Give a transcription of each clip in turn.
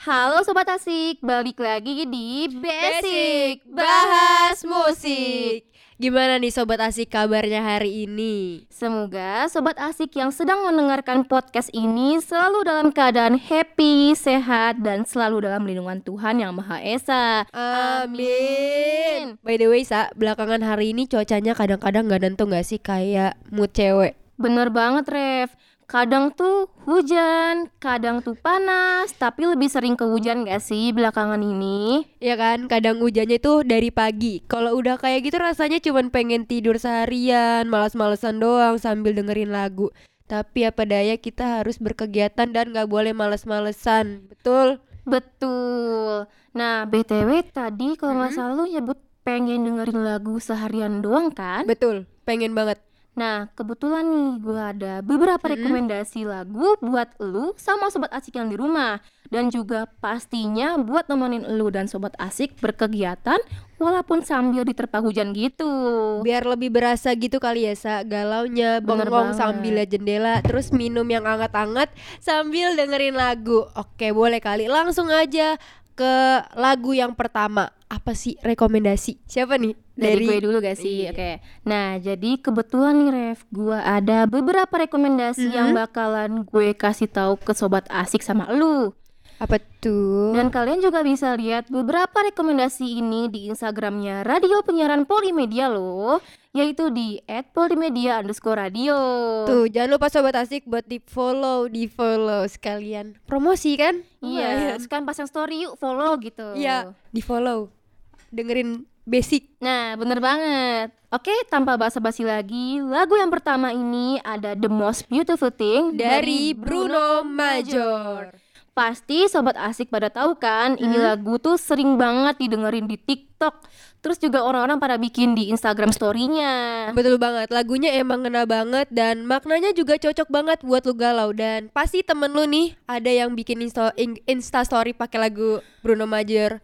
Halo Sobat Asik, balik lagi di Basic, Bahas Musik. Gimana nih Sobat Asik kabarnya hari ini? Semoga Sobat Asik yang sedang mendengarkan podcast ini selalu dalam keadaan happy, sehat, dan selalu dalam lindungan Tuhan Yang Maha Esa. Amin. By the way, Sa, belakangan hari ini cuacanya kadang-kadang nggak nentu nggak sih kayak mood cewek. Bener banget, Rev. Kadang tuh hujan, kadang tuh panas, tapi lebih sering ke hujan gak sih belakangan ini? Ya kan, kadang hujannya tuh dari pagi. Kalau udah kayak gitu rasanya cuman pengen tidur seharian, malas-malesan doang sambil dengerin lagu. Tapi apa daya kita harus berkegiatan dan gak boleh males-malesan. Betul? Betul. Nah, BTW tadi kalau nggak salah lu nyebut pengen dengerin lagu seharian doang kan? Betul, pengen banget. Nah, kebetulan nih gue ada beberapa rekomendasi lagu buat lu sama sobat asik yang di rumah dan juga pastinya buat nemenin lu dan sobat asik berkegiatan walaupun sambil diterpa hujan gitu. Biar lebih berasa gitu kali ya, Sa. Galaunya bengong sambil liat jendela, terus minum yang hangat-hangat sambil dengerin lagu. Oke, boleh kali. Langsung aja ke lagu yang pertama. Apa sih rekomendasi? Siapa nih? Dari, gue dulu gak sih? Iya. Oke. Nah, jadi kebetulan nih Rev, gue ada beberapa rekomendasi yang Mhm. bakalan gue kasih tahu ke sobat asik sama lu. Apa tuh? Dan kalian juga bisa lihat beberapa rekomendasi ini di Instagramnya Radio Penyiaran Polimedia loh, yaitu di @polimedia underscore radio. Tuh, jangan lupa sobat asik buat di follow, di follow sekalian. Promosi kan? Iya, Lumayan. sekarang pasang story yuk follow gitu. Iya, di follow. Dengerin basic. Nah, bener banget. Oke, tanpa basa-basi lagi, lagu yang pertama ini ada The Most Beautiful Thing Dari Bruno Major. Pasti sobat asik pada tahu kan, ini Hmm. lagu tuh sering banget didengerin di TikTok. Terus juga orang-orang pada bikin di Instagram story-nya. Betul banget, lagunya emang ngena banget dan maknanya juga cocok banget buat lu galau dan pasti temen lu nih ada yang bikin insta, in- insta story pakai lagu Bruno Major.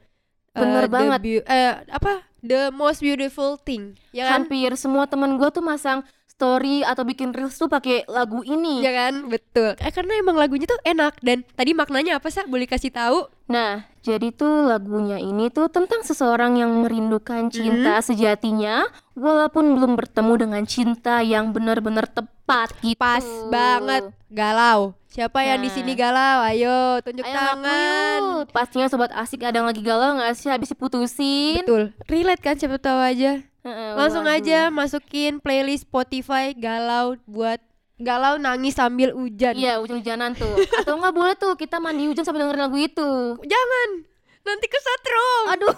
Bener The banget. Beau- eh apa? The most beautiful thing. Ya kan? Hampir semua temen gue tuh masang story atau bikin reels tuh pakai lagu ini. Ya kan? Betul. Eh, karena emang lagunya tuh enak dan tadi maknanya apa sih? Boleh kasih tahu? Nah, jadi tuh lagunya ini tuh tentang seseorang yang merindukan cinta sejatinya walaupun belum bertemu dengan cinta yang benar-benar tepat gitu. Pas banget galau. Siapa yang di Nah. sini galau? Ayo tunjuk Ayo ngaku tangan. yuk. Pastinya sobat asik ada yang lagi galau nggak sih habis diputusin? Betul. Relate kan siapa tahu aja. Langsung waduh. aja masukin playlist Spotify galau buat galau nangis sambil hujan. Iya, hujan-hujanan tuh. Atau nggak boleh tuh kita mandi hujan sambil dengerin lagu itu. Jangan. Nanti kesetrum. Aduh.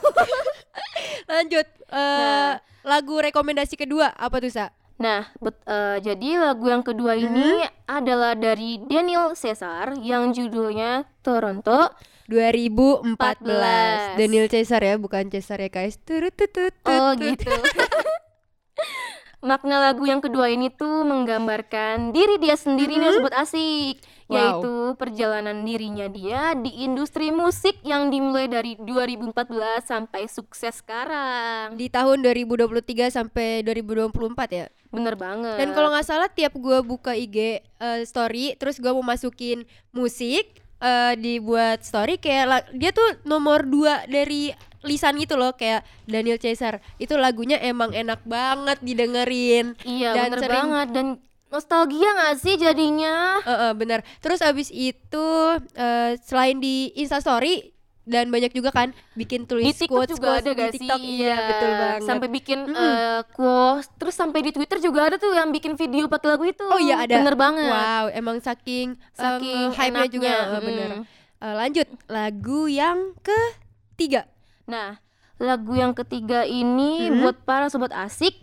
Lanjut. Eh Nah. lagu rekomendasi kedua apa tuh, Sa? Nah, bet- eh, jadi lagu yang kedua ini adalah dari Daniel Caesar yang judulnya Toronto. 2014. Daniel Caesar ya, bukan Caesar ya, guys. Turututut. Oh gitu. Makna lagu yang kedua ini tuh menggambarkan diri dia sendiri nih sobat asik, Wow. yaitu perjalanan dirinya dia di industri musik yang dimulai dari 2014 sampai sukses sekarang. Di tahun 2023 sampai 2024 ya. Bener banget. Dan kalau nggak salah tiap gua buka IG eh, story, terus gua mau masukin musik eh, dibuat story kayak dia tuh nomor dua dari lisan gitu loh kayak Daniel Caesar. Itu lagunya emang enak banget didengerin. iya dan bener sering- banget dan nostalgia gak sih jadinya? Eh, eh, bener. Terus abis itu eh, selain di Insta Story dan banyak juga kan bikin tulis di TikTok quotes juga quotes ada di TikTok. sih? Iya, betul banget. Sampai bikin Mm-mm. eh, quotes, terus sampai di Twitter juga ada tuh yang bikin video pakai lagu itu. Oh iya ada. Bener banget. Wow, emang saking Saking hype-nya enaknya, juga eh, bener. mm. Eh, lanjut lagu yang ketiga. Nah, lagu yang ketiga ini Hmm. buat para sobat asik,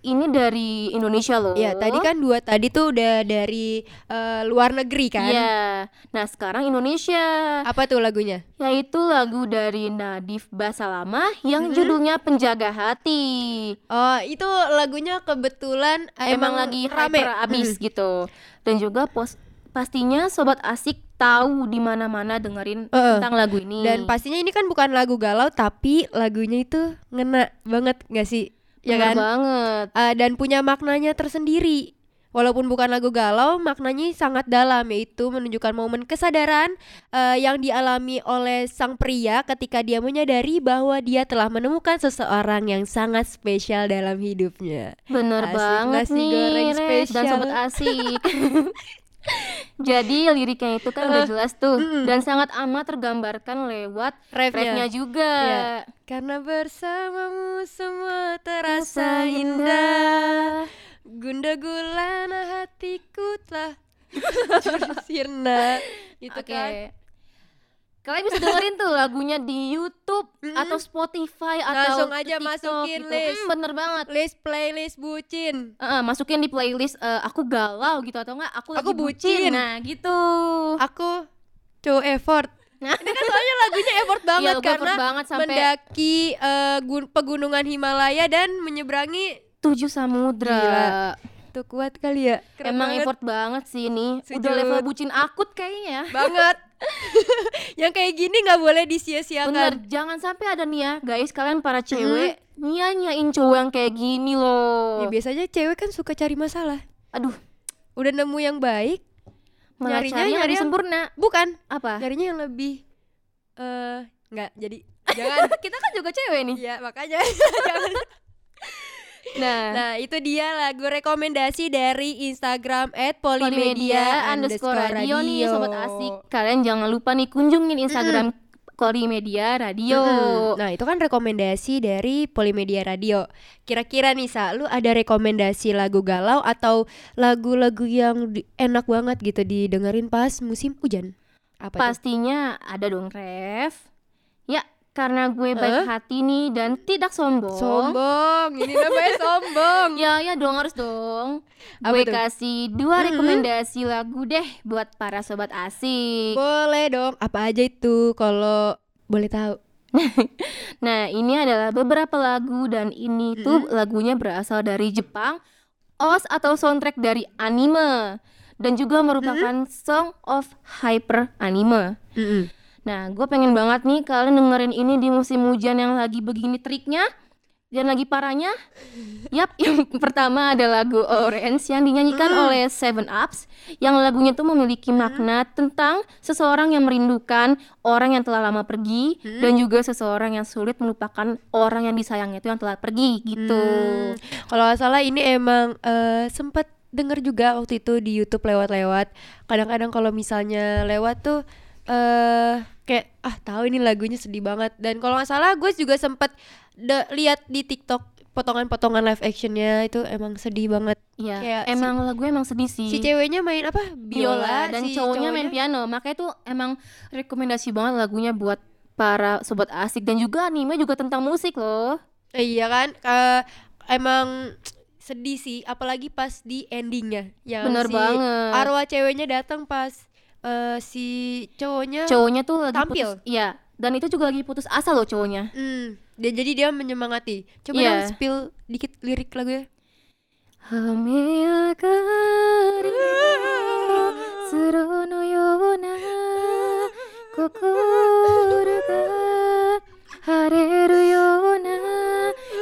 ini dari Indonesia loh. Ya, tadi kan dua tadi tuh udah dari eh, luar negeri kan? Iya. Nah, sekarang Indonesia, Apa tuh lagunya? yaitu lagu dari Nadif Basalama yang Hmm. judulnya Penjaga Hati. Oh, itu lagunya kebetulan eh, Emang, lagi rame. abis Hmm. gitu. Dan juga pos pastinya sobat asik tahu di mana-mana dengerin Heeh. tentang lagu ini. Dan pastinya ini kan bukan lagu galau tapi lagunya itu ngena banget gak sih? Ya Bener kan? banget. Eh, dan punya maknanya tersendiri. Walaupun bukan lagu galau, maknanya sangat dalam yaitu menunjukkan momen kesadaran eh, yang dialami oleh sang pria ketika dia menyadari bahwa dia telah menemukan seseorang yang sangat spesial dalam hidupnya. Bener Asik, banget nasi nih goreng Ref, dan spesial. sobat asik. Jadi liriknya itu kan udah jelas tuh Mm-mm. dan sangat amat tergambarkan lewat Refnya. juga. Iya. Karena bersamamu semua terasa Rasa indah. Gunda gulana hatiku telah sirna gitu Oke. kan. Kalian bisa dengerin tuh lagunya di YouTube Mm-mm. atau Spotify atau Langsung aja TikTok masukin gitu. list. Hmm, bener banget. List playlist bucin. Heeh, masukin di playlist eh, aku galau gitu atau enggak aku, Aku lagi bucin. Nah, gitu. Aku cowok effort. Nah. Ini kan soalnya lagunya effort banget Iya, lagu effort karena banget sampai mendaki gun- pegunungan Himalaya dan menyeberangi tujuh samudra. Gila. Tuh kuat kali ya. Keren Emang banget. effort banget sih ini. Udah Sujud. level bucin akut kayaknya. banget. yang kayak gini nggak boleh Bener, disia-siakan. jangan sampai ada nih ya, guys, kalian para cewek nyanyain cowok yang kayak gini loh. Ya, biasanya cewek kan suka cari masalah. Aduh, Udah nemu yang baik, malah Nyarinya yang nyari yang- sempurna. bukan? Apa? Nyarinya yang lebih eh nggak jadi jangan. Kita kan juga cewek nih. Iya, makanya jangan. Nah, Nah, itu dia lagu rekomendasi dari Instagram Polimedia @polimedia underscore radio nih radio. sobat asik. Kalian jangan lupa nih kunjungin Instagram Polimedia Radio. Mm-mm. Nah, itu kan rekomendasi dari Polimedia Radio. Kira-kira nih, Sa, lu ada rekomendasi lagu galau atau lagu-lagu yang enak banget gitu didengerin pas musim hujan? Apa? Pastinya ada dong, Ref. Ya, karena gue baik hati nih dan tidak sombong. Sombong, ini namanya sombong. Ya, ya dong harus dong. Apa gue tuh? kasih dua rekomendasi lagu deh buat para sobat asik. Boleh dong. Apa aja itu kalau boleh tahu? Nah, ini adalah beberapa lagu dan ini tuh lagunya berasal dari Jepang, OS atau soundtrack dari anime dan juga merupakan song of hyper anime. Nah, gue pengen banget nih kalian dengerin ini di musim hujan yang lagi begini triknya dan lagi parahnya. Yap, yang pertama ada lagu Orange yang dinyanyikan oleh Seven Ups yang lagunya tuh memiliki makna tentang seseorang yang merindukan orang yang telah lama pergi dan juga seseorang yang sulit melupakan orang yang disayangnya itu yang telah pergi gitu. Hmm, Kalau nggak salah ini emang eh, sempet denger juga waktu itu di YouTube lewat-lewat. Kadang-kadang kalau misalnya lewat tuh eh kayak ah tahu ini lagunya sedih banget. Dan kalau nggak salah gue juga sempet lihat di TikTok potongan-potongan live actionnya itu emang sedih banget. Iya, Kayak si- emang lagu emang sedih sih. Si ceweknya main apa? biola dan si cowoknya main piano. Makanya tuh emang rekomendasi banget lagunya buat para sobat asik dan juga anime juga tentang musik loh. Eh, iya kan? Eh, emang sedih sih, apalagi pas di endingnya. Yang Bener si banget. Arwah ceweknya datang pas eh, si cowoknya. Cowoknya tuh lagi Tampil. putus. Iya, dan itu juga lagi putus asa loh cowoknya. Hmm, dia jadi dia menyemangati. Coba Iya. dong spill dikit lirik lagunya. Hame akari no tsuro no yona kokoro ga hareru yona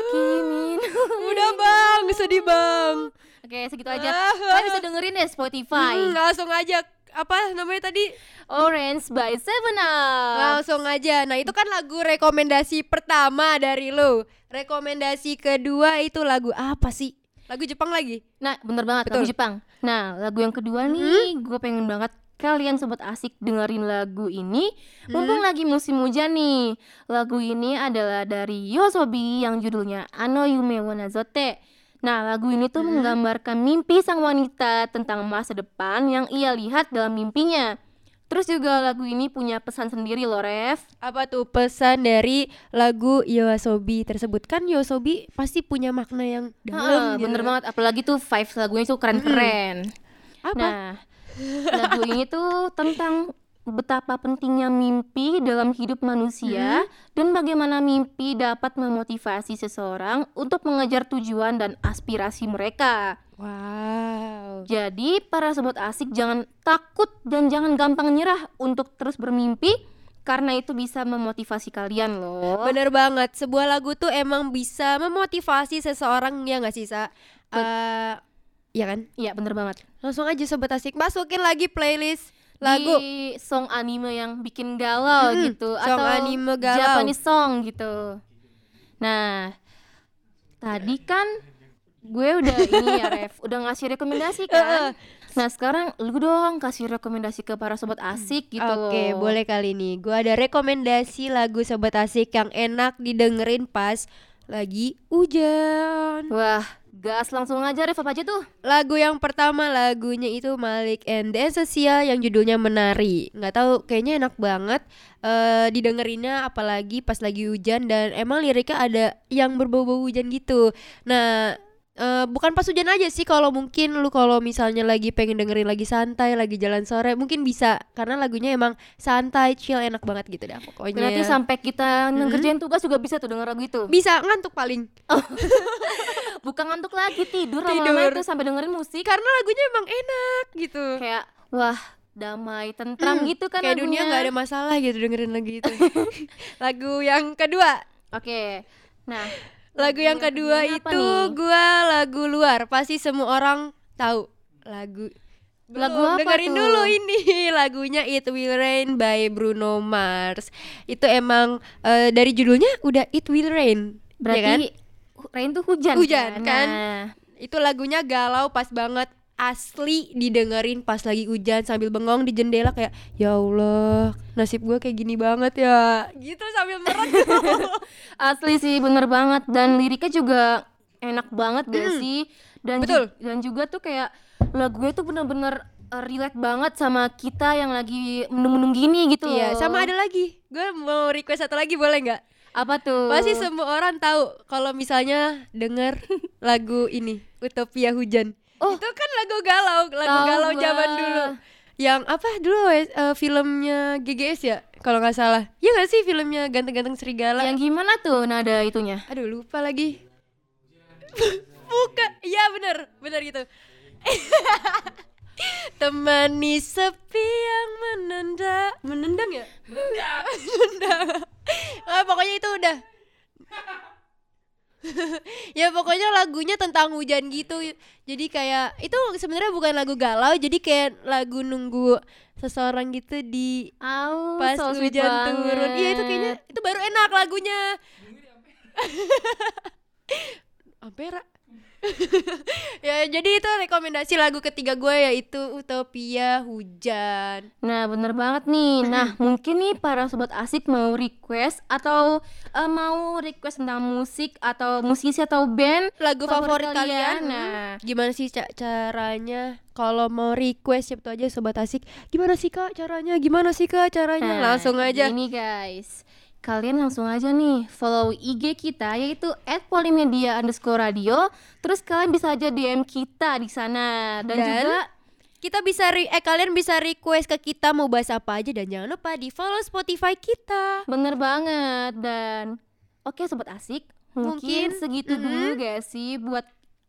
kimi no Udah bang, sedih bang. Oke, segitu aja. Kalian bisa dengerin deh Spotify. Hmm, langsung aja apa namanya tadi? Orange by Seven Up. Langsung aja. Nah, itu kan lagu rekomendasi pertama dari lo. Rekomendasi kedua itu lagu apa sih? Lagu Jepang lagi. Nah, bener banget lagu Betul. Jepang. Nah, lagu yang kedua nih, gue pengen banget kalian sobat asik dengerin lagu ini. Mumpung lagi musim hujan nih. Lagu ini adalah dari Yosobi yang judulnya Ano Yume wa Nazote. Nah, lagu ini tuh menggambarkan mimpi sang wanita tentang masa depan yang ia lihat dalam mimpinya. Terus juga lagu ini punya pesan sendiri loh, Ref. Apa tuh pesan dari lagu Yoasobi tersebut? Kan Yoasobi pasti punya makna yang dalam. gitu. bener banget, apalagi tuh vibes lagunya tuh keren-keren. Apa? Nah, lagu ini tuh tentang betapa pentingnya mimpi dalam hidup manusia dan bagaimana mimpi dapat memotivasi seseorang untuk mengejar tujuan dan aspirasi mereka. Wow. Jadi, para sobat asik jangan takut dan jangan gampang nyerah untuk terus bermimpi karena itu bisa memotivasi kalian loh. Bener banget. Sebuah lagu tuh emang bisa memotivasi seseorang ya nggak sih, Sa? Eh, Iya kan? Iya, bener banget. Langsung aja sobat asik masukin lagi playlist lagu Di song anime yang bikin galau Mm-mm, gitu song atau anime galau. Japanese song gitu. Nah, tadi kan gue udah ini ya Ref, udah ngasih rekomendasi kan. Nah, sekarang lu dong kasih rekomendasi ke para sobat asik gitu Oke, loh. boleh kali ini. Gua ada rekomendasi lagu sobat asik yang enak didengerin pas lagi hujan. Wah, gas langsung aja Ref apa aja tuh? Lagu yang pertama lagunya itu Malik and the Essential yang judulnya Menari. Nggak tahu, kayaknya enak banget eh didengerinnya apalagi pas lagi hujan dan emang liriknya ada yang berbau-bau hujan gitu. Nah, eh bukan pas hujan aja sih kalau mungkin lu kalau misalnya lagi pengen dengerin lagi santai, lagi jalan sore mungkin bisa karena lagunya emang santai, chill, enak banget gitu dah pokoknya. Berarti sampai kita ngerjain tugas juga bisa tuh denger lagu itu. bisa ngantuk paling. Bukan ngantuk lagi tidur Tidur. lama-lama itu sampai dengerin musik Karena lagunya emang enak gitu. kayak wah damai tentram Hmm, gitu kan kayak dunia lagunya. nggak ada masalah gitu dengerin lagu itu lagu yang kedua Oke. Nah, lagu yang kedua itu nih? gua lagu luar pasti semua orang tahu lagu Belum, Lagu apa dengerin tuh? dulu ini lagunya It Will Rain by Bruno Mars itu emang eh, dari judulnya udah It Will Rain ya berarti kan? Rain tuh hujan Hujan, kan? Nah, itu lagunya galau pas banget asli didengerin pas lagi hujan sambil bengong di jendela kayak ya Allah nasib gua kayak gini banget ya gitu sambil meret asli sih bener banget dan liriknya juga enak banget gak sih? Dan ju- Betul. dan juga tuh kayak lagunya tuh bener-bener uh, relate banget sama kita yang lagi mendung-mendung gini gitu Iya, sama ada lagi. Gue mau request satu lagi boleh nggak? Apa tuh? Pasti semua orang tahu kalau misalnya denger lagu ini Utopia Hujan. Oh. Itu kan lagu galau, lagu Tahu galau zaman dulu. Yang apa dulu eh, filmnya GGS ya? Kalau nggak salah. Iya nggak sih filmnya Ganteng-ganteng Serigala? Yang gimana tuh nada itunya? Aduh lupa lagi. Bukan, iya bener, bener gitu. Temani sepi yang menenda, menendang ya? Menendang. Ah, pokoknya itu udah. ya pokoknya lagunya tentang hujan gitu. Jadi kayak itu sebenarnya bukan lagu galau, jadi kayak lagu nunggu seseorang gitu di Au, pas so hujan turun. Iya itu kayaknya itu baru enak lagunya. Ampera. ya jadi itu rekomendasi lagu ketiga gue yaitu Utopia Hujan. Nah, bener banget nih. Nah, mungkin nih para sobat asik mau request atau eh, mau request tentang musik atau musisi atau band Lagu favorit, kalian. Nah, Gimana sih ca- caranya? Kalau mau request siapa aja sobat asik? Gimana sih kak caranya? Gimana sih kak caranya? Nah, langsung aja. Ini guys, kalian langsung aja nih follow IG kita yaitu @polimedia underscore radio. Terus kalian bisa aja DM kita di sana dan, Dan juga kita bisa re- eh kalian bisa request ke kita mau bahas apa aja dan jangan lupa di follow Spotify kita bener banget dan oke sobat asik mungkin, Mungkin, segitu mm-mm. dulu gak sih buat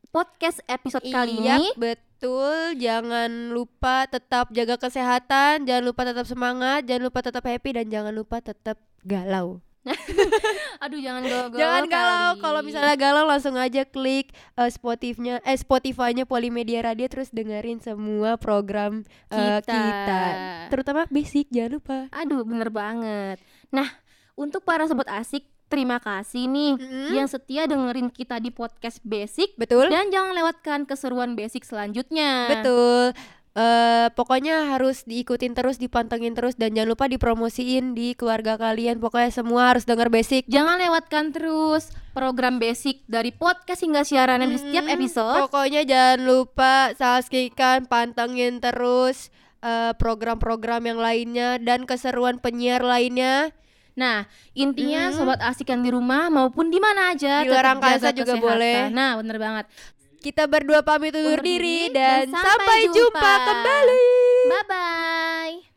podcast episode kali Iya, ini. betul. Jangan lupa tetap jaga kesehatan, jangan lupa tetap semangat, jangan lupa tetap happy dan jangan lupa tetap galau. Aduh jangan galau-galau jangan galau. Kalau misalnya galau langsung aja klik eh, Spotify-nya eh Spotify-nya Polimedia Radio terus dengerin semua program eh, Kita. kita. Terutama basic, jangan lupa. Aduh bener banget. Nah untuk para sobat asik terima kasih nih Mm-mm. yang setia dengerin kita di podcast basic Betul? dan jangan lewatkan keseruan basic selanjutnya. Betul. Eh pokoknya harus diikutin terus, dipantengin terus dan jangan lupa dipromosiin di keluarga kalian. Pokoknya semua harus denger basic. Jangan lewatkan terus program basic dari podcast hingga siaran di setiap Mm, episode. Pokoknya jangan lupa subscribe pantengin terus eh, program-program yang lainnya dan keseruan penyiar lainnya. Nah, intinya Mm. sobat asik yang di rumah maupun di mana aja Di luar angkasa juga kesehatan. boleh. Nah, bener banget. Kita berdua pamit undur Undur diri diri dan, dan sampai sampai jumpa jumpa. kembali. Bye bye.